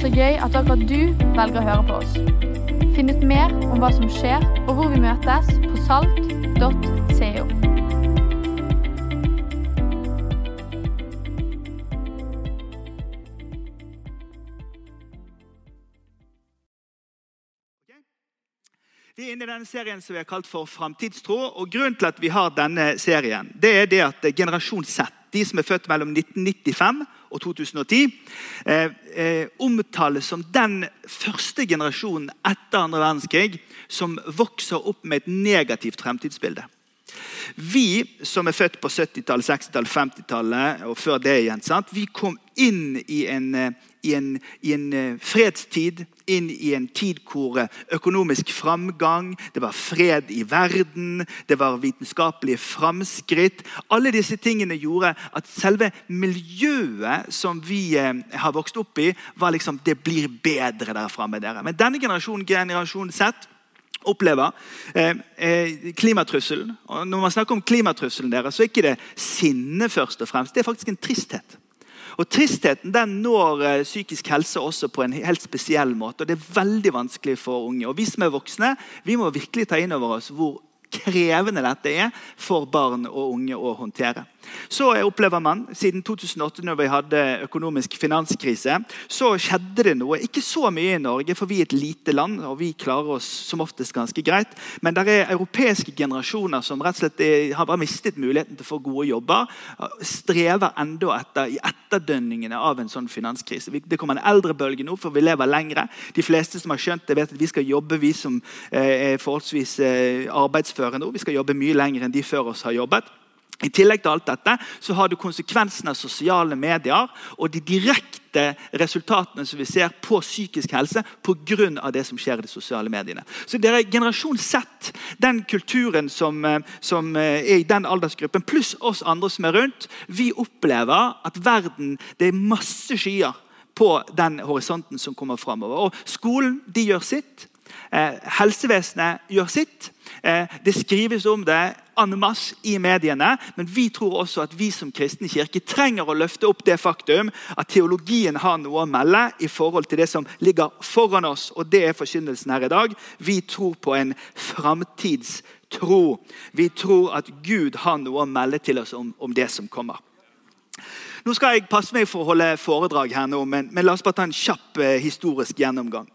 Så gøy at akkurat du velger å høre på oss. Finn ut mer om hva som skjer, og hvor vi møtes på salt.co. Vi er inne i denne serien som vi har kalt for Framtidstro. og Grunnen til at vi har denne serien, det er det at generasjon Z, de som er født mellom 1995 og 2010, eh, eh, omtales som den første generasjonen etter andre verdenskrig som vokser opp med et negativt fremtidsbilde. Vi som er født på 70-tallet, 60-tallet, 50-tallet og før det igjen, vi kom inn i en, eh, i, en, i en, eh, fredstid, inn i en tid hvor eh, økonomisk framgang, det var fred i verden, det var vitenskapelige framskritt. Alle disse tingene gjorde at selve miljøet som vi har vokst opp i, var liksom Det blir bedre der framme. Men denne generasjonen, generasjon Z, opplever eh, eh, klimatrusselen. Når man snakker om klimatrusselen deres, så er ikke det sinne først og fremst. Det er faktisk en tristhet. Og Tristheten den når eh, psykisk helse også på en helt spesiell måte. og Det er veldig vanskelig for unge. Og Vi som er voksne, vi må virkelig ta inn over oss hvor krevende dette er for barn og unge å håndtere. Så opplever man, Siden 2008, når vi hadde økonomisk finanskrise, så skjedde det noe. Ikke så mye i Norge, for vi er et lite land og vi klarer oss som oftest ganske greit. Men det er europeiske generasjoner som rett og slett er, har bare mistet muligheten til å få gode jobber. Strever enda etter i etterdønningene av en sånn finanskrise. Det kommer en eldrebølge nå, for vi lever lengre. De fleste som har skjønt det, vet at vi skal jobbe, vi som eh, er forholdsvis eh, arbeidsføre nå. Vi skal jobbe mye lenger enn de før oss har jobbet. I tillegg til alt dette så har du konsekvensen av sosiale medier og de direkte resultatene som vi ser på psykisk helse pga. det som skjer i de sosiale mediene. Så dere, Generasjon Z, den kulturen som, eh, som, eh, er i den aldersgruppen, pluss oss andre som er rundt, vi opplever at verden Det er masse skyer på den horisonten som kommer framover. Og skolen de gjør sitt. Eh, helsevesenet gjør sitt. Eh, det skrives om det en i mediene, men vi tror også at vi som kristne kirke trenger å løfte opp det faktum at teologien har noe å melde i forhold til det som ligger foran oss. og Det er forkynnelsen her i dag. Vi tror på en framtidstro. Vi tror at Gud har noe å melde til oss om, om det som kommer. Nå skal jeg passe meg for å holde foredrag her nå, men, men la oss bare ta en kjapp eh, historisk gjennomgang.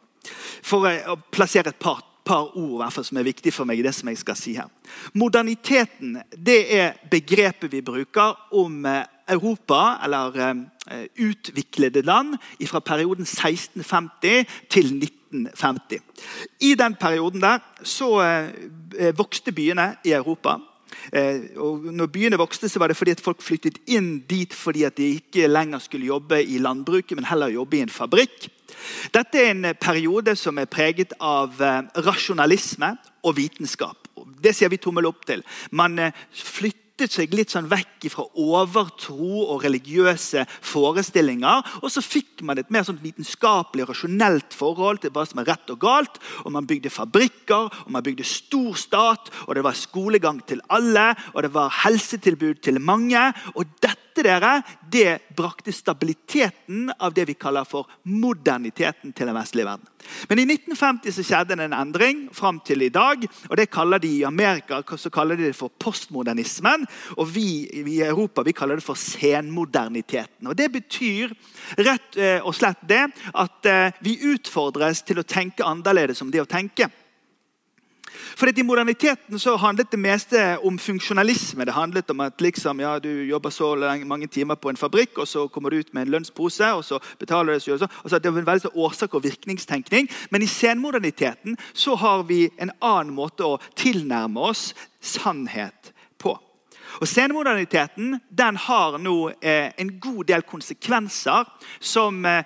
For eh, å plassere et par par ord fall, som er viktig for meg. i det som jeg skal si her. Moderniteten det er begrepet vi bruker om eh, Europa, eller uh, utviklede land, fra perioden 1650 til 1950. I den perioden der så uh, vokste byene i Europa. Eh, og når byene vokste, så var det fordi at folk flyttet inn dit fordi at de ikke lenger skulle jobbe i landbruket, men heller jobbe i en fabrikk. Dette er en periode som er preget av eh, rasjonalisme og vitenskap. Det sier vi tommel opp til. Man eh, flytter flyttet seg litt sånn vekk fra overtro og religiøse forestillinger. Og så fikk man et mer sånn vitenskapelig og rasjonelt forhold til hva som er rett og galt. Og Man bygde fabrikker, og man bygde stor stat, og det var skolegang til alle. Og det var helsetilbud til mange. Og dette dere, det brakte stabiliteten av det vi kaller for moderniteten til den vestlige verden. Men i 1950 så skjedde det en endring fram til i dag. og det kaller de I Amerika så kaller de det for postmodernismen. Og vi i Europa vi kaller det for senmoderniteten. Og Det betyr rett eh, og slett det at eh, vi utfordres til å tenke annerledes om det å tenke. For I moderniteten så handlet det meste om funksjonalisme. Det handlet om at liksom, ja, du jobber så mange timer på en fabrikk, og så kommer du ut med en lønnspose. og så betaler du det, altså, Det er en veldig årsak- og virkningstenkning. Men i senmoderniteten så har vi en annen måte å tilnærme oss sannhet på. Og Senmoderniteten den har nå eh, en god del konsekvenser som eh,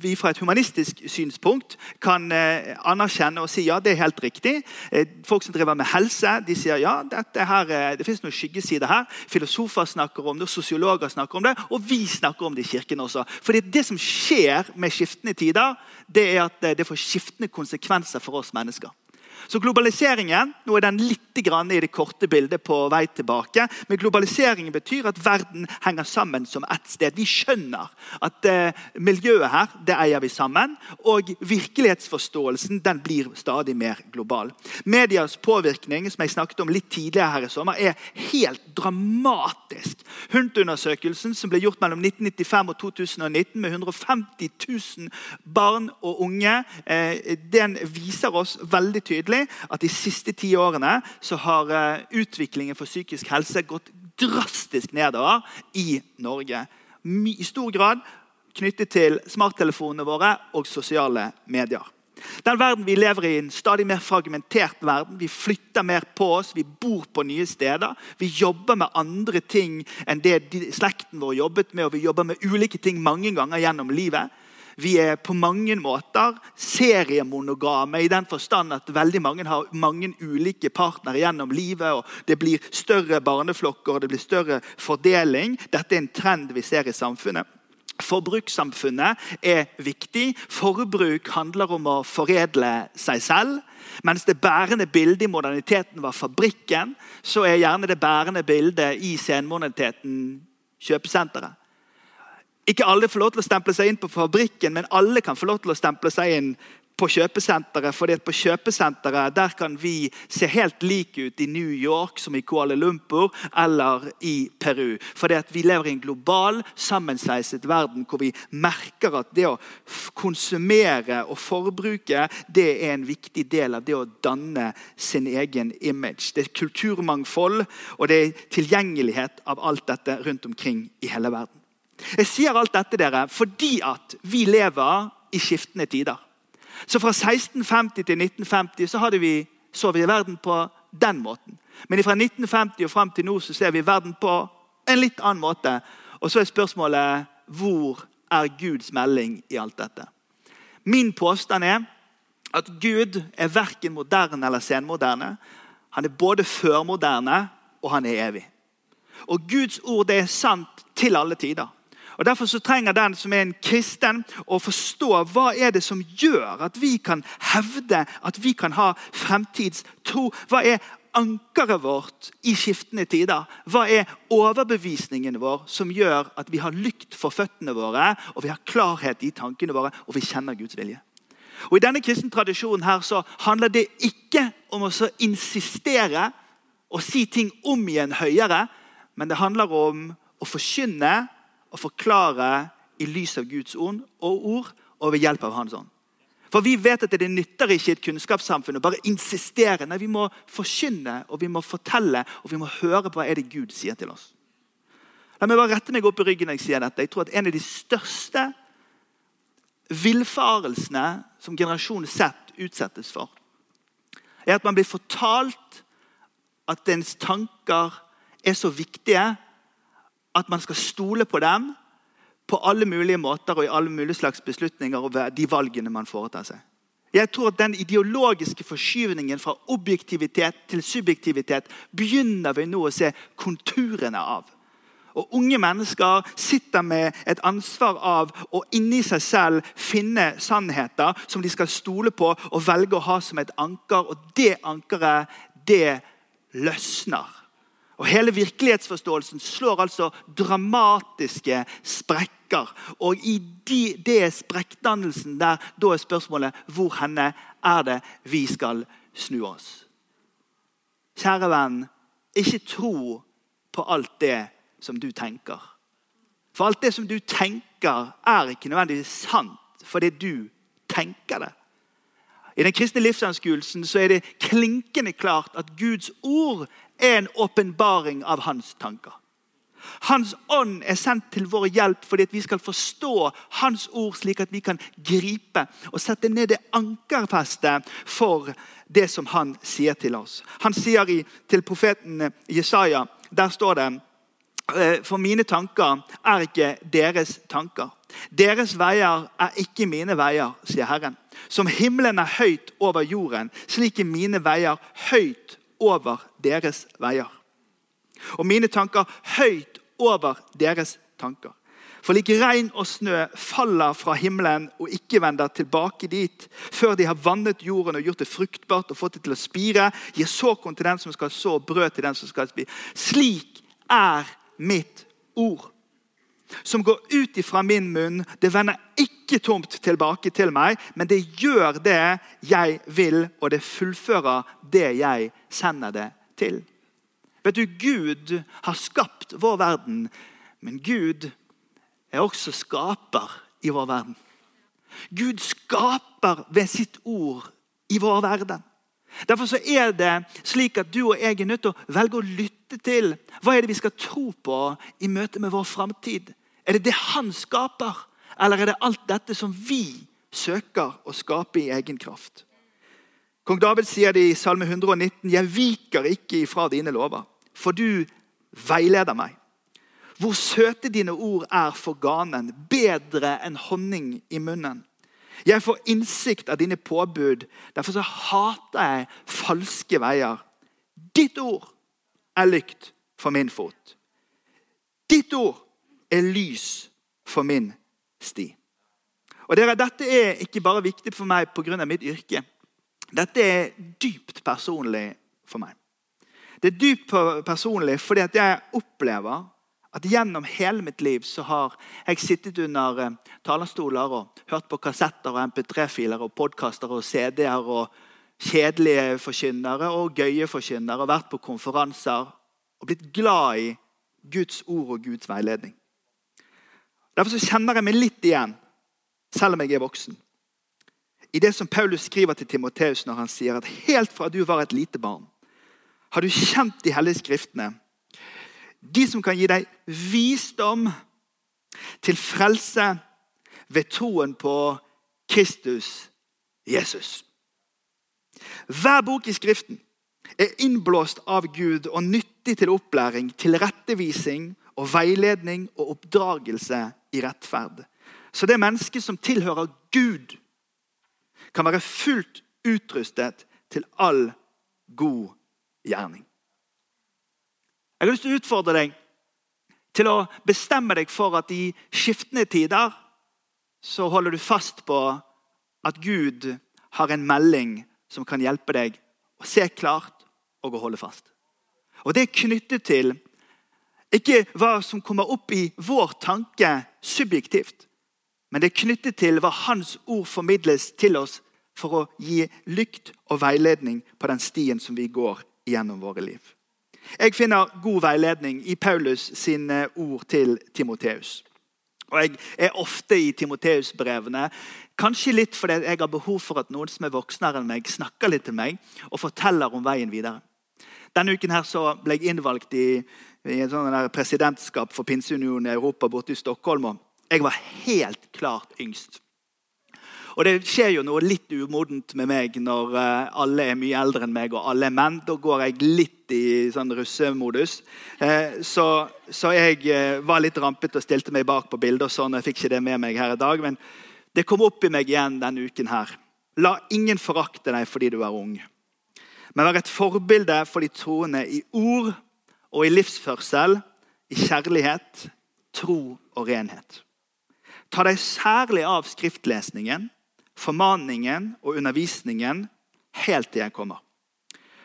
vi fra et humanistisk synspunkt kan eh, anerkjenne og si ja, det er helt riktig. Eh, folk som driver med helse, de sier ja, her, eh, det finnes noen skyggesider her. Filosofer snakker om det, sosiologer snakker om det, og vi snakker om det i kirken også. Fordi Det som skjer med skiftende tider, det er at eh, det får skiftende konsekvenser for oss mennesker. Så globaliseringen nå er den litt i det korte bildet på vei tilbake. Men globaliseringen betyr at verden henger sammen som ett sted. Vi skjønner at eh, miljøet her det eier vi sammen. Og virkelighetsforståelsen den blir stadig mer global. Medias påvirkning som jeg snakket om litt tidligere her i sommer, er helt dramatisk. HUNT-undersøkelsen som ble gjort mellom 1995 og 2019 med 150 000 barn og unge, eh, den viser oss veldig tydelig at de siste ti årene så har eh, utviklingen for psykisk helse gått drastisk nedover i Norge. I stor grad knyttet til smarttelefonene våre og sosiale medier. Den verden vi lever i, en stadig mer fragmentert verden. Vi flytter mer på oss, vi bor på nye steder. Vi jobber med andre ting enn det slekten vår jobbet med, og vi jobber med ulike ting mange ganger gjennom livet. Vi er på mange måter seriemonogame i den forstand at veldig mange har mange ulike partnere gjennom livet. og Det blir større barneflokker og det blir større fordeling. Dette er en trend vi ser i samfunnet. Forbrukssamfunnet er viktig. Forbruk handler om å foredle seg selv. Mens det bærende bildet i moderniteten var fabrikken, så er gjerne det bærende bildet i senmoderniteten kjøpesenteret. Ikke alle får lov til å stemple seg inn på fabrikken, men alle kan få lov til å stemple seg inn på kjøpesenteret. fordi på kjøpesenteret der kan vi se helt like ut i New York som i Kuala Lumpur eller i Peru. Fordi vi lever i en global, sammensveiset verden hvor vi merker at det å konsumere og forbruke det er en viktig del av det å danne sin egen image. Det er kulturmangfold og det er tilgjengelighet av alt dette rundt omkring i hele verden. Jeg sier alt dette dere, fordi at vi lever i skiftende tider. Så Fra 1650 til 1950 så, hadde vi, så vi verden på den måten. Men fra 1950 og fram til nå så ser vi verden på en litt annen måte. Og så er spørsmålet hvor er Guds melding i alt dette? Min påstand er at Gud er verken moderne eller senmoderne. Han er både førmoderne og han er evig. Og Guds ord det er sant til alle tider. Og Derfor så trenger den som er en kristen, å forstå hva er det som gjør at vi kan hevde at vi kan ha fremtidstro. Hva er ankeret vårt i skiftende tider? Hva er overbevisningen vår som gjør at vi har lykt for føttene våre, og vi har klarhet i tankene våre, og vi kjenner Guds vilje? Og I denne kristne tradisjonen her så handler det ikke om å insistere og si ting om igjen høyere, men det handler om å forkynne å forklare i lys av Guds og ord og ved hjelp av Hans ånd. For Vi vet at det nytter ikke i et kunnskapssamfunn å bare insistere. Nei, Vi må forkynne og vi må fortelle og vi må høre på hva er det Gud sier til oss. La meg bare rette meg opp i ryggen når jeg sier dette. Jeg tror at En av de største villfarelsene som generasjonen sett utsettes for, er at man blir fortalt at ens tanker er så viktige at man skal stole på dem på alle mulige måter og i alle mulige slags beslutninger og de valgene man foretar seg. Jeg tror at Den ideologiske forskyvningen fra objektivitet til subjektivitet begynner vi nå å se konturene av. Og Unge mennesker sitter med et ansvar av å inni seg selv finne sannheter som de skal stole på og velge å ha som et anker. Og det ankeret, det løsner og Hele virkelighetsforståelsen slår altså dramatiske sprekker. Og i de, det sprekkdannelsen der, da er spørsmålet hvor henne er det vi skal snu oss. Kjære venn, ikke tro på alt det som du tenker. For alt det som du tenker, er ikke nødvendigvis sant fordi du tenker det. I den kristne livsanskuelsen er det klinkende klart at Guds ord er en åpenbaring av hans tanker. Hans ånd er sendt til vår hjelp fordi vi skal forstå hans ord, slik at vi kan gripe og sette ned det ankerfestet for det som han sier til oss. Han sier til profeten Jesaja, der står det «Eh, For mine tanker er ikke deres tanker. Deres veier er ikke mine veier, sier Herren. Som himmelen er høyt over jorden, slik er mine veier høyt over deres veier. Og mine tanker høyt over deres tanker. For like regn og snø faller fra himmelen og ikke vender tilbake dit, før de har vannet jorden og gjort det fruktbart og fått det til å spire, gir såkorn til den som skal så, brød til den som skal spire. Slik er mitt ord. Som går ut ifra min munn. Det vender ikke tomt tilbake til meg, men det gjør det jeg vil, og det fullfører det jeg sender det til. Vet du, Gud har skapt vår verden, men Gud er også skaper i vår verden. Gud skaper ved sitt ord i vår verden. Derfor er det slik at du og jeg er nødt til å velge å lytte til hva er det vi skal tro på i møte med vår framtid. Er det det han skaper, eller er det alt dette som vi søker å skape i egen kraft? Kong David sier det i Salme 119.: Jeg viker ikke ifra dine lover, for du veileder meg. Hvor søte dine ord er for ganen, bedre enn honning i munnen. Jeg får innsikt av dine påbud, derfor så hater jeg falske veier. Ditt ord er lykt for min fot. Ditt ord er lys for min sti. Og dere, Dette er ikke bare viktig for meg pga. mitt yrke. Dette er dypt personlig for meg. Det er dypt personlig fordi at jeg opplever at gjennom hele mitt liv så har jeg sittet under eh, talerstoler og hørt på kassetter og MP3-filer og podkaster og CD-er og kjedelige forkynnere og gøye forkynnere og vært på konferanser og blitt glad i Guds ord og Guds veiledning. Derfor så kjenner jeg meg litt igjen, selv om jeg er voksen, i det som Paulus skriver til Timoteus når han sier at helt fra du var et lite barn, har du kjent de hellige skriftene de som kan gi deg visdom til frelse ved troen på Kristus Jesus. Hver bok i Skriften er innblåst av Gud og nyttig til opplæring, tilrettevisning og veiledning og oppdragelse i rettferd. Så det mennesket som tilhører Gud, kan være fullt utrustet til all god gjerning. Jeg har lyst til å utfordre deg til å bestemme deg for at i skiftende tider så holder du fast på at Gud har en melding som kan hjelpe deg å se klart og å holde fast. Og Det er knyttet til ikke hva som kommer opp i vår tanke subjektivt, men det er knyttet til hva Hans ord formidles til oss for å gi lykt og veiledning på den stien som vi går gjennom våre liv. Jeg finner god veiledning i Paulus sine ord til Timoteus. Og Jeg er ofte i Timoteus-brevene, kanskje litt fordi jeg har behov for at noen som er voksnere enn meg, snakker litt til meg og forteller om veien videre. Denne uken her så ble jeg innvalgt i, i et sånn presidentskap for Pinseunionen i Europa borte i Stockholm. og Jeg var helt klart yngst. Og det skjer jo noe litt umodent med meg når eh, alle er mye eldre enn meg og alle er menn. Da går jeg litt i sånn russemodus. Eh, så, så jeg eh, var litt rampete og stilte meg bak på bildet. og sånn. Jeg fikk ikke det med meg her i dag, men det kom opp i meg igjen denne uken her. La ingen forakte deg fordi du er ung, men vær et forbilde for de troende i ord og i livsførsel, i kjærlighet, tro og renhet. Ta deg særlig av skriftlesningen formaningen og undervisningen helt til jeg kommer.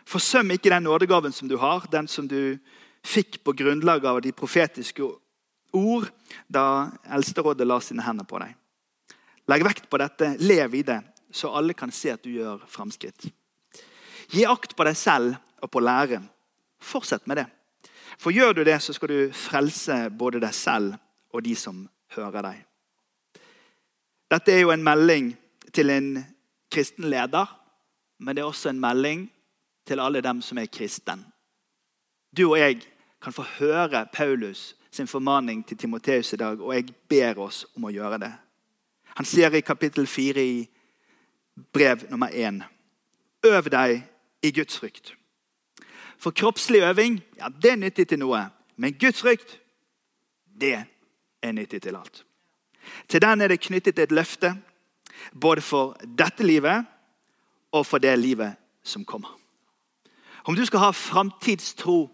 Forsøm ikke den nådegaven som du har, den som du fikk på grunnlag av de profetiske ord da Eldsterådet la sine hender på deg. Legg vekt på dette, lev i det, så alle kan se at du gjør framskritt. Gi akt på deg selv og på læren. Fortsett med det. For gjør du det, så skal du frelse både deg selv og de som hører deg. Dette er jo en melding til en kristen leder, men det er også en melding til alle dem som er kristen. Du og jeg kan få høre Paulus sin formaning til Timoteus i dag, og jeg ber oss om å gjøre det. Han sier i kapittel 4 i brev nummer 1.: Øv deg i Guds frykt. For kroppslig øving ja, det er nyttig til noe, men Guds frykt det er nyttig til alt. Til den er det knyttet et løfte både for dette livet og for det livet som kommer. Om du skal ha framtidstro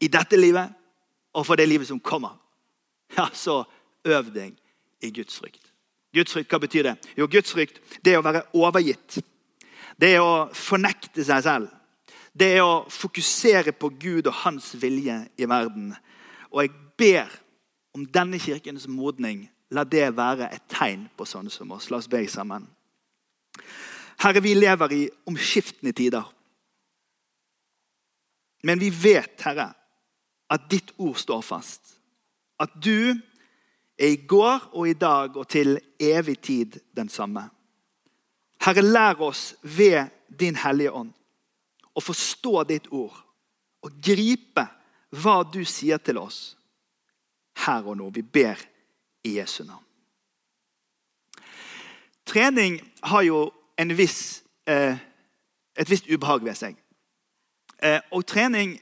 i dette livet og for det livet som kommer, ja, så øv deg i Guds frykt. Guds frykt, hva betyr det? Jo, Guds frykt det er å være overgitt. Det er å fornekte seg selv. Det er å fokusere på Gud og hans vilje i verden. Og jeg ber om denne kirkens modning. La det være et tegn på sånne som oss. La oss be sammen. Herre, vi lever i omskiftende tider. Men vi vet, Herre, at ditt ord står fast. At du er i går og i dag og til evig tid den samme. Herre, lær oss ved din Hellige Ånd å forstå ditt ord og gripe hva du sier til oss her og nå. Vi ber i Jesu navn. Trening har jo viss, eh, et visst ubehag ved seg. Eh, og trening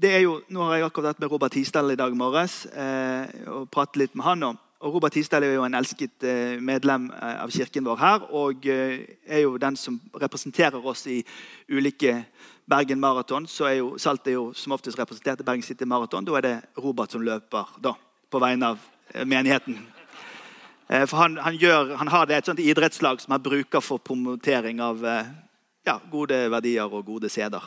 det er jo, Nå har jeg akkurat vært med Robert Tisdal i dag morges eh, og pratet litt med han om og Robert Tisdal er jo en elsket eh, medlem eh, av kirken vår her. Og eh, er jo den som representerer oss i ulike Bergen Maraton. Så er jo Salt er jo som oftest representert i Bergen City Maraton. Da er det Robert som løper da, på vegne av menigheten. For han, han, gjør, han har det et sånt idrettslag som han bruker for promotering av ja, gode verdier og gode seder.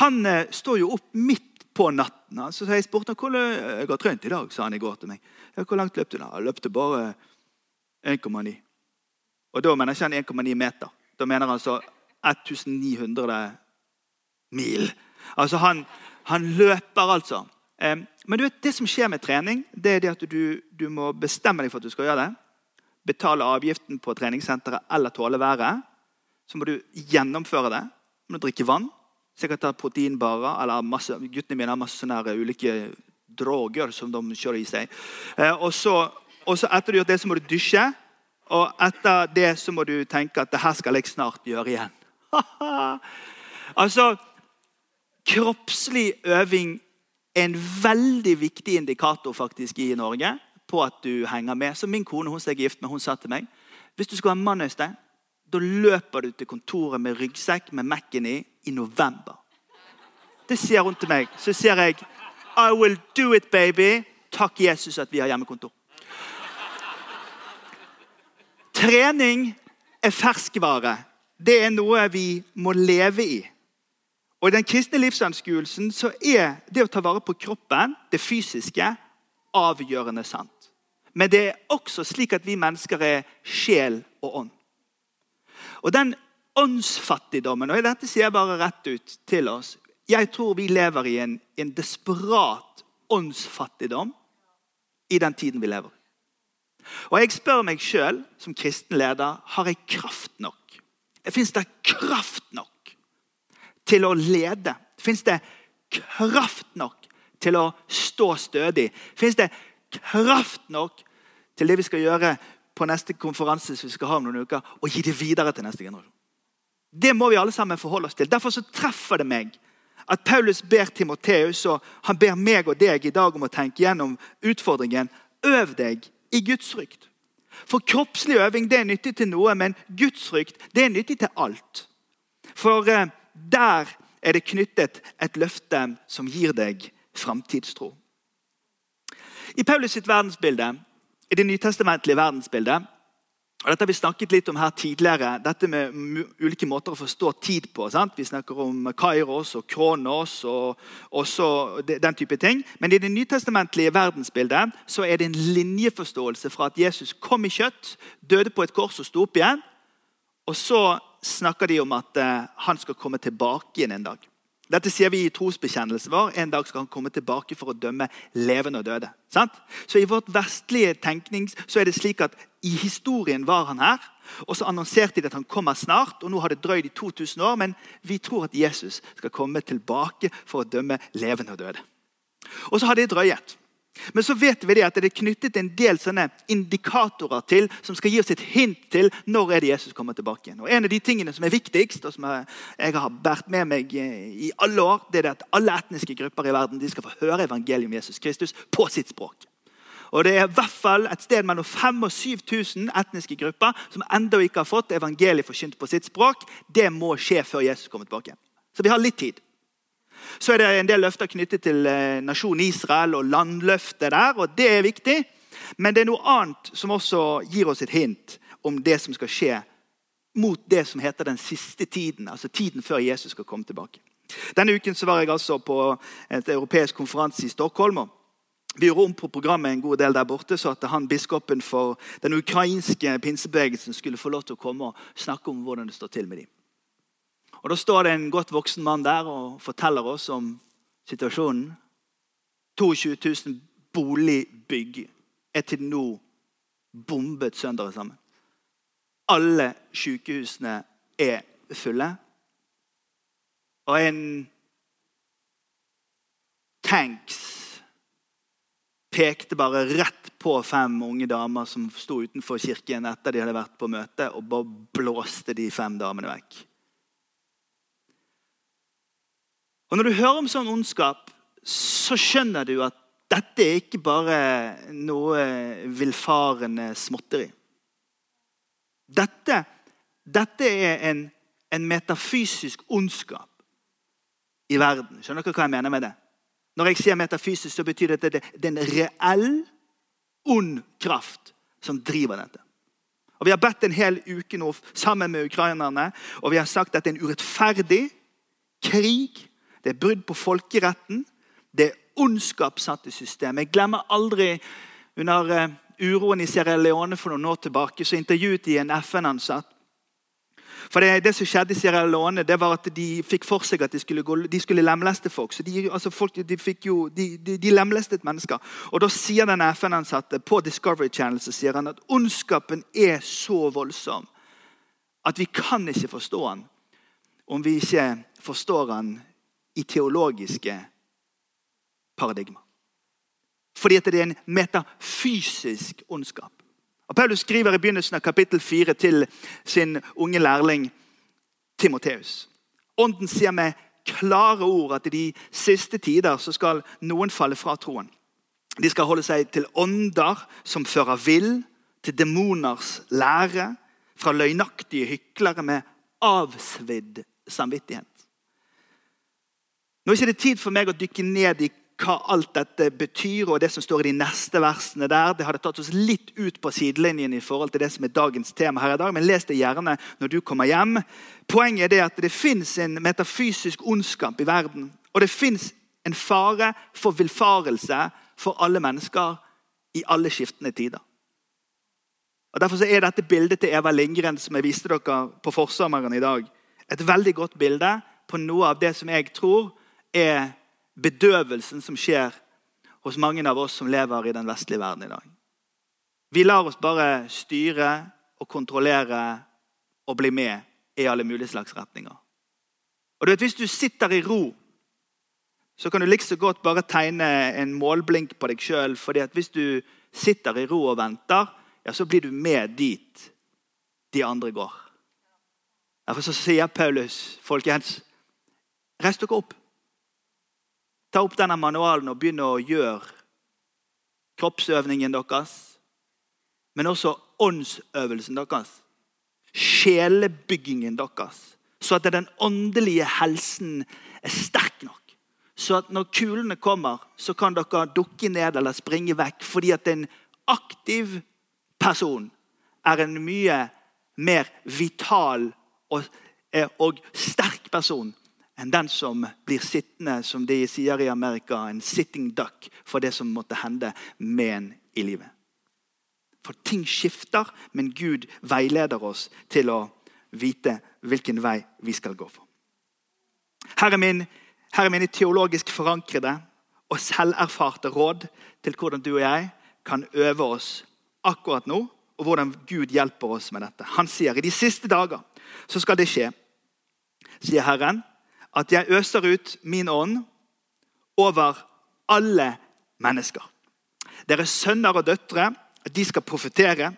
Han står jo opp midt på natten. Så jeg spurte han hvordan jeg har trent i dag. sa han i går til meg. 'Hvor langt løp du?' da? Løpte bare 1,9. Og da mener ikke han 1,9 meter. Da mener han altså 1900 mil. Altså han, han løper, altså. Men du vet, det som skjer med trening, det er det at du, du må bestemme deg for at du skal gjøre det. Betale avgiften på treningssenteret eller tåle været. Så må du gjennomføre det. Du må drikke vann. Sikkert ta proteinbarer. eller masse, Guttene mine har masse sånne ulike droger som de kjører i seg. Eh, og så, og så etter du har gjort det, så må du dusje. Og etter det så må du tenke at det her skal jeg snart gjøre igjen. altså, Kroppslig øving en veldig viktig indikator faktisk i Norge på at du henger med. Så Min kone hun som jeg er gift med, hun sa til meg hvis du skal være mann, Øystein, da løper du til kontoret med ryggsekk med Mac-en i i november. Det sier hun til meg. Så sier jeg I will do it, baby. Takk, Jesus, at vi har hjemmekontor. Trening er ferskvare. Det er noe vi må leve i. Og I den kristne livsanskuelsen så er det å ta vare på kroppen, det fysiske, avgjørende sant. Men det er også slik at vi mennesker er sjel og ånd. Og den åndsfattigdommen og Dette sier jeg bare rett ut til oss. Jeg tror vi lever i en, en desperat åndsfattigdom i den tiden vi lever. Og jeg spør meg sjøl som kristen leder har jeg kraft nok. Fins det kraft nok til å lede? Fins det kraft nok til å stå stødig? Fins det kraft nok til det vi skal gjøre på neste konferanse som vi skal ha om noen uker, og gi det videre til neste generasjon? Det må vi alle sammen forholde oss til. Derfor så treffer det meg at Paulus ber Timoteus og han ber meg og deg i dag om å tenke gjennom utfordringen. Øv deg i Guds frykt. For kroppslig øving det er nyttig til noe, men Guds frykt det er nyttig til alt. For eh, der er det knyttet et løfte som gir deg framtidstro. I Paulus sitt verdensbilde, i det nytestamentlige verdensbildet, og dette har vi snakket litt om her tidligere, dette med ulike måter å forstå tid på. Sant? Vi snakker om Kairos og Kronos og også den type ting. Men i det nytestamentlige verdensbildet så er det en linjeforståelse fra at Jesus kom i kjøtt, døde på et kors og sto opp igjen. Og så snakker de om at uh, han skal komme tilbake igjen en dag. Dette sier vi i trosbekjennelsen vår. En dag skal han komme tilbake for å dømme levende og døde. Sant? Så I vårt vestlige tenkning så er det slik at i historien var han her. Og så annonserte de at han kommer snart. og Nå har det drøyd i 2000 år, men vi tror at Jesus skal komme tilbake for å dømme levende og døde. Og så har det drøyet. Men så vet vi det at det er knyttet en del sånne indikatorer til som skal gi oss et hint til når er det Jesus kommer tilbake. igjen. Og En av de tingene som er viktigst, og som jeg har båret med meg i alle år, det er at alle etniske grupper i verden de skal få høre evangeliet om Jesus Kristus på sitt språk. Og Det er i hvert fall et sted mellom 5000 og 7000 etniske grupper som ennå ikke har fått evangeliet forkynt på sitt språk. Det må skje før Jesus kommer tilbake. Så vi har litt tid. Så er det en del løfter knyttet til eh, nasjonen Israel og landløftet der. og Det er viktig. Men det er noe annet som også gir oss et hint om det som skal skje mot det som heter den siste tiden, altså tiden før Jesus skal komme tilbake. Denne uken var jeg altså på et europeisk konferanse i Stockholm. vi gjorde om på programmet en god del der borte, så at han, biskopen for den ukrainske pinsebevegelsen skulle få lov til å komme og snakke om hvordan det står til med dem. Og Da står det en godt voksen mann der og forteller oss om situasjonen. 22 000 boligbygg er til nå bombet sønder sammen. Alle sykehusene er fulle. Og en tanks pekte bare rett på fem unge damer som sto utenfor kirken etter de hadde vært på møte, og bare blåste de fem damene vekk. Og Når du hører om sånn ondskap, så skjønner du at dette er ikke bare noe villfarende småtteri. Dette, dette er en, en metafysisk ondskap i verden. Skjønner dere hva jeg mener med det? Når jeg sier metafysisk, så betyr det at det er en reell, ond kraft som driver dette. Og Vi har bedt en hel uke nå sammen med ukrainerne, og vi har sagt at det er en urettferdig krig. Det er brudd på folkeretten. Det er ondskap satt i systemet. Jeg glemmer aldri under eh, uroen i Sierra Leone for noen år tilbake, så intervjuet de en FN-ansatt for det, det, som skjedde i Sierra Leone, det var at de fikk for seg at de skulle, gå, de skulle lemleste folk. Så de, altså folk, de, jo, de, lemlestet mennesker. Og Da sier den FN-ansatte på Discovery Channel så sier han at ondskapen er så voldsom at vi kan ikke forstå den om vi ikke forstår den i teologiske paradigmer. Fordi at det er en metafysisk ondskap. Og Paulus skriver i begynnelsen av kapittel 4 til sin unge lærling Timoteus. Ånden sier med klare ord at i de siste tider så skal noen falle fra troen. De skal holde seg til ånder som fører vill, til demoners lære, fra løgnaktige hyklere med avsvidd samvittighet. Nå er det ikke tid for meg å dykke ned i hva alt dette betyr, og det som står i de neste versene der. Det hadde tatt oss litt ut på sidelinjen i forhold til det som er dagens tema her i dag, men les det gjerne når du kommer hjem. Poenget er det at det fins en metafysisk ondskap i verden. Og det fins en fare for villfarelse for alle mennesker i alle skiftende tider. Og Derfor er dette bildet til Eva Lindgren som jeg viste dere på forsommeren i dag, et veldig godt bilde på noe av det som jeg tror er bedøvelsen som skjer hos mange av oss som lever i den vestlige verden i dag. Vi lar oss bare styre og kontrollere og bli med i alle mulige slags retninger. Og du vet, Hvis du sitter i ro, så kan du like så godt bare tegne en målblink på deg sjøl. Hvis du sitter i ro og venter, ja, så blir du med dit de andre går. Derfor så sier Paulus, folkens, reis dere opp. Ta opp denne manualen og begynne å gjøre kroppsøvningen deres. Men også åndsøvelsen deres. Sjelebyggingen deres. Så at den åndelige helsen er sterk nok. Så at når kulene kommer, så kan dere dukke ned eller springe vekk. Fordi at en aktiv person er en mye mer vital og, eh, og sterk person enn den som blir sittende, som de sier i Amerika, en 'sitting duck' for det som måtte hende med en i livet. For ting skifter, men Gud veileder oss til å vite hvilken vei vi skal gå for. Her er, min, her er mine teologisk forankrede og selverfarte råd til hvordan du og jeg kan øve oss akkurat nå, og hvordan Gud hjelper oss med dette. Han sier i de siste dager så skal det skje, sier Herren at jeg øser ut min ånd over alle mennesker. Deres sønner og døtre de skal profetere.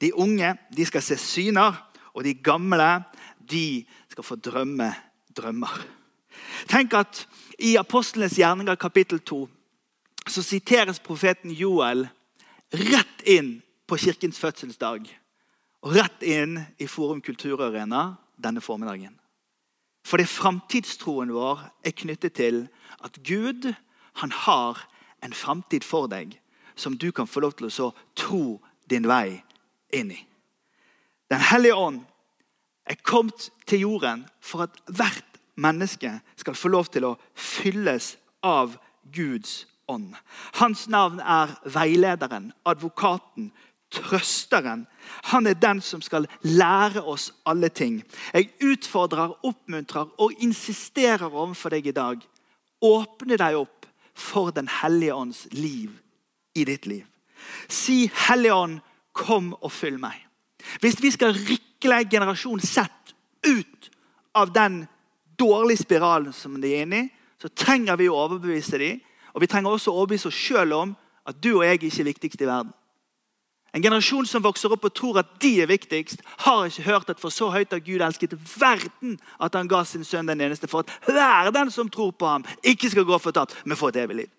De unge de skal se syner, og de gamle de skal få drømme drømmer. Tenk at I Apostlenes gjerninger kapittel 2 så siteres profeten Joel rett inn på kirkens fødselsdag. Og rett inn i Forum kulturarena denne formiddagen. Fordi framtidstroen vår er knyttet til at Gud han har en framtid for deg som du kan få lov til å tro din vei inn i. Den hellige ånd er kommet til jorden for at hvert menneske skal få lov til å fylles av Guds ånd. Hans navn er veilederen, advokaten, trøsteren. Han er den som skal lære oss alle ting. Jeg utfordrer, oppmuntrer og insisterer overfor deg i dag. Åpne deg opp for Den hellige ånds liv i ditt liv. Si, 'Hellige ånd, kom og fyll meg'. Hvis vi skal rikle generasjon sett ut av den dårlige spiralen som de er inne i, så trenger vi å overbevise dem. Og vi trenger også å overbevise oss sjøl om at du og jeg ikke er viktigst i verden. En generasjon som vokser opp og tror at de er viktigst, har ikke hørt at for så høyt har Gud elsket verden at han ga sin sønn den eneste for at hver den som tror på ham, ikke skal gå fortapt, men få et evig liv.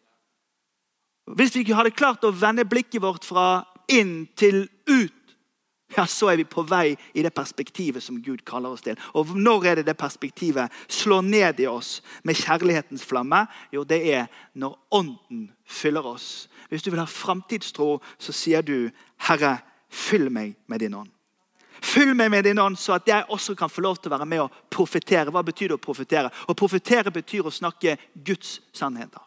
Hvis vi ikke hadde klart å vende blikket vårt fra inn til ut, ja, så er vi på vei i det perspektivet som Gud kaller oss til. Og når er det det perspektivet slår ned i oss med kjærlighetens flamme? Jo, det er når Ånden fyller oss. Hvis du vil ha framtidstro, så sier du, 'Herre, fyll meg med din ånd'. Fyll meg med din ånd, så at jeg også kan få lov til å være med og profetere. Hva betyr det å profetere? Å profetere betyr å snakke Guds sannheter.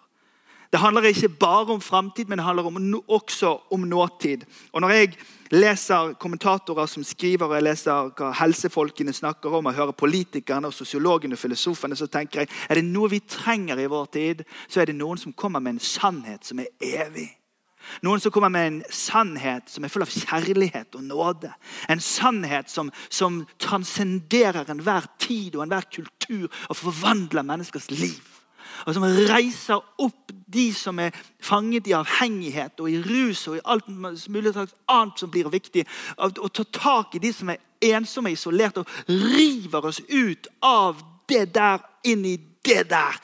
Det handler ikke bare om framtid, men det handler også om nåtid. Og Når jeg leser kommentatorer som skriver, og jeg leser hva helsefolkene snakker om, og hører politikerne, og sosiologene og filosofene, så tenker jeg er det noe vi trenger i vår tid, så er det noen som kommer med en sannhet som er evig. Noen som kommer med en sannhet som er full av kjærlighet og nåde. En sannhet som, som transcenderer enhver tid og enhver kultur og forvandler menneskers liv og som reiser opp de som er fanget i avhengighet og i rus og i alt mulig annet som blir viktig. Og tar tak i de som er ensomme og isolerte, og river oss ut av det der inn i det der.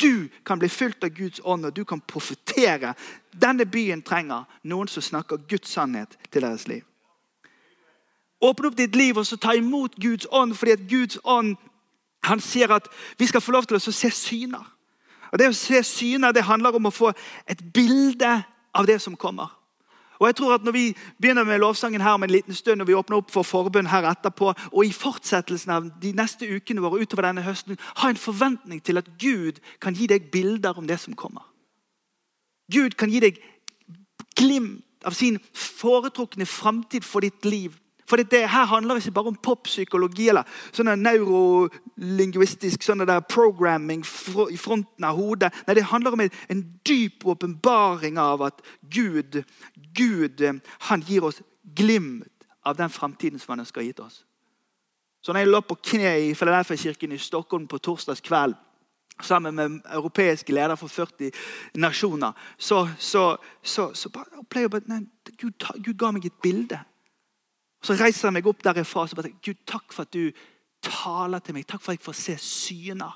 Du kan bli fylt av Guds ånd, og du kan profetere. Denne byen trenger noen som snakker Guds sannhet til deres liv. Åpne opp ditt liv og så ta imot Guds ånd, fordi at Guds ånd han sier at vi skal få lov til å se syner. Og Det å se syner det handler om å få et bilde av det som kommer. Og jeg tror at Når vi begynner med lovsangen her om en liten stund, og vi åpner opp for forbund her etterpå, og i fortsettelsen av de neste ukene våre utover denne høsten, ha en forventning til at Gud kan gi deg bilder om det som kommer. Gud kan gi deg glimt av sin foretrukne framtid for ditt liv. For det, her handler ikke bare om poppsykologi eller sånn neurolingvistisk programming i fronten av hodet. Nei, Det handler om en, dyp åpenbaring av at Gud, Gud han gir oss glimt av den framtiden som han ønsker gitt oss. Så når jeg lå på kne i Filadelfia-kirken i Stockholm på torsdags kveld sammen med europeiske ledere for 40 nasjoner, så, så, så, så bare, jeg at Gud, Gud ga meg et bilde så reiser jeg meg opp derifra og så Gud, takk for at du taler til meg. Takk for at jeg får se syner.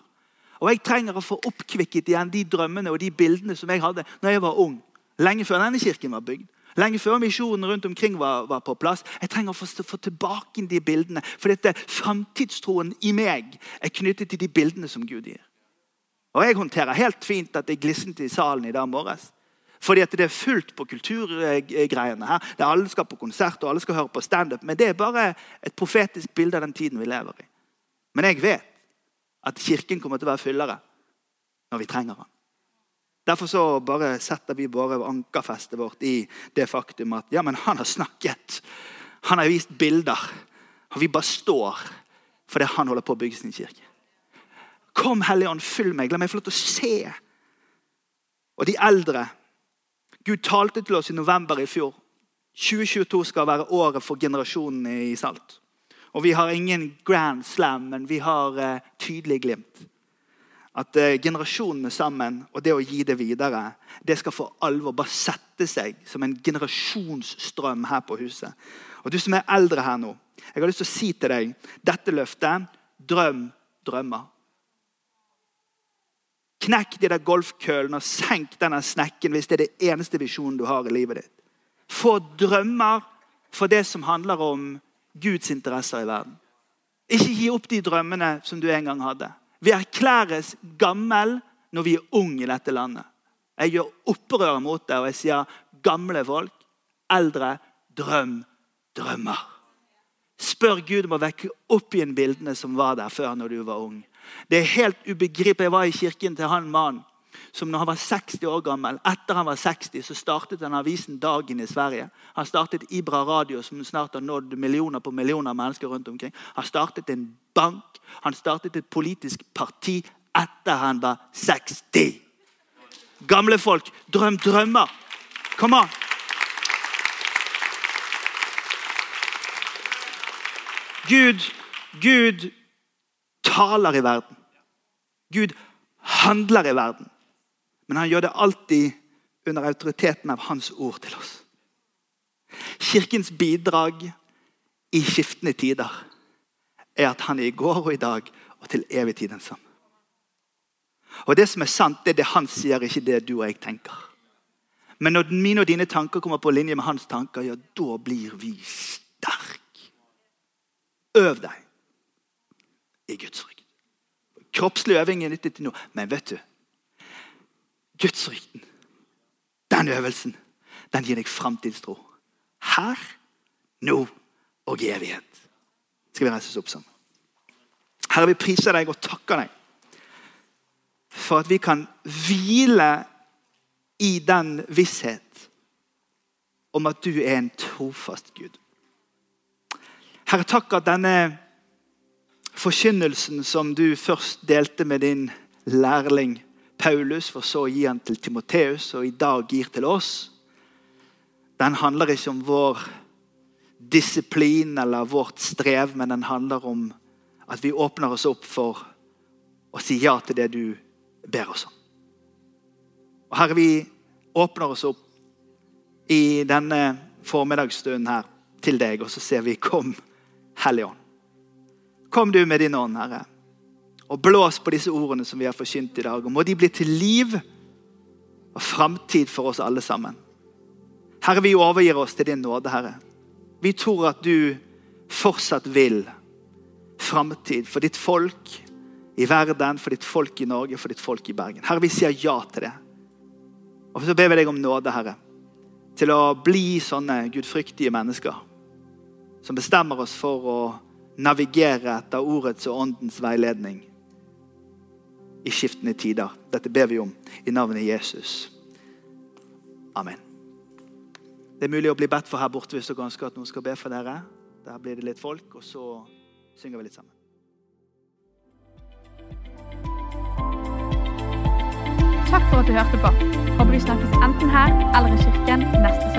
Og Jeg trenger å få oppkvikket igjen de drømmene og de bildene som jeg hadde når jeg var ung. Lenge før denne kirken var bygd. Lenge før misjonen rundt omkring var, var, på plass. Jeg trenger å få, få tilbake de bildene. For dette framtidstroen i meg er knyttet til de bildene som Gud gir. Og Jeg håndterer helt fint at jeg glissent i salen i dag morges. Fordi at det er fullt på kulturgreiene her. Det Alle skal på konsert og alle skal høre på standup. Men det er bare et profetisk bilde av den tiden vi lever i. Men jeg vet at Kirken kommer til å være fyllere når vi trenger den. Derfor så bare setter vi bare ankerfestet vårt i det faktum at ja, men han har snakket. Han har vist bilder. Og vi bare står fordi han holder på å bygge sin kirke. Kom, Hellige Ånd, fyll meg. La meg få lov til å se. Og de eldre Gud talte til oss i november i fjor. 2022 skal være året for generasjonene i Salt. Og Vi har ingen grand slam, men vi har uh, tydelig glimt. At uh, generasjonene sammen og det å gi det videre, det skal for alvor bare sette seg som en generasjonsstrøm her på huset. Og Du som er eldre her nå, jeg har lyst til å si til deg dette løftet drøm drømmer. Knekk de der golfkølene og senk denne snekken hvis det er det eneste visjonen du har i livet ditt. Få drømmer for det som handler om Guds interesser i verden. Ikke gi opp de drømmene som du en gang hadde. Vi erklæres gammel når vi er unge i dette landet. Jeg gjør opprør mot det, og jeg sier gamle folk, eldre, drøm drømmer. Spør Gud om å vekke opp igjen bildene som var der før når du var ung. Det er helt ubegripelig. Jeg var i kirken til han mannen som når han var 60 år gammel, etter han var 60, så startet han avisen Dagen i Sverige. Han startet Ibra Radio, som snart har nådd millioner på millioner mennesker rundt omkring. Han startet en bank. Han startet et politisk parti etter han var 60. Gamle folk, drøm drømmer. Kom an! Gud, Gud taler i verden. Gud handler i verden. Men han gjør det alltid under autoriteten av hans ord til oss. Kirkens bidrag i skiftende tider er at han er i går og i dag og til evig tid den samme. Og Det som er sant, det er det han sier, ikke det du og jeg tenker. Men når mine og dine tanker kommer på linje med hans tanker, ja, da blir vi sterk. Øv deg i Guds frykt. Kroppslig øving er nyttig til noe, men vet du Gudsfrykten, den øvelsen, den gir deg framtidstro. Her, nå og i evighet. Skal vi reise oss opp sammen? Herre, vi priser deg og takker deg for at vi kan hvile i den visshet om at du er en trofast Gud. Herre, takk at denne forkynnelsen som du først delte med din lærling Paulus, for så å gi den til Timoteus og i dag gir til oss, den handler ikke om vår disiplin eller vårt strev, men den handler om at vi åpner oss opp for å si ja til det du ber oss om. Og Herre, vi åpner oss opp i denne formiddagsstunden her til deg, og så ser vi Kom, Hellige Ånd. Kom du med din ånd, Herre, og blås på disse ordene som vi har forkynt i dag. Og må de bli til liv og framtid for oss alle sammen. Herre, vi overgir oss til din nåde, Herre. Vi tror at du fortsatt vil framtid for ditt folk i verden, for ditt folk i Norge, for ditt folk i Bergen. Herre, vi sier ja til det. Og så ber vi deg om nåde, Herre, til å bli sånne gudfryktige mennesker som bestemmer oss for å navigere etter ordets og åndens veiledning i skiftende tider. Dette ber vi om i navnet Jesus. Amen. Det er mulig å bli bedt for her borte hvis dere ønsker at noen skal be for dere. Der blir det litt folk, og så synger vi litt sammen. Takk for at du hørte på. Håper vi snakkes enten her eller i kirken neste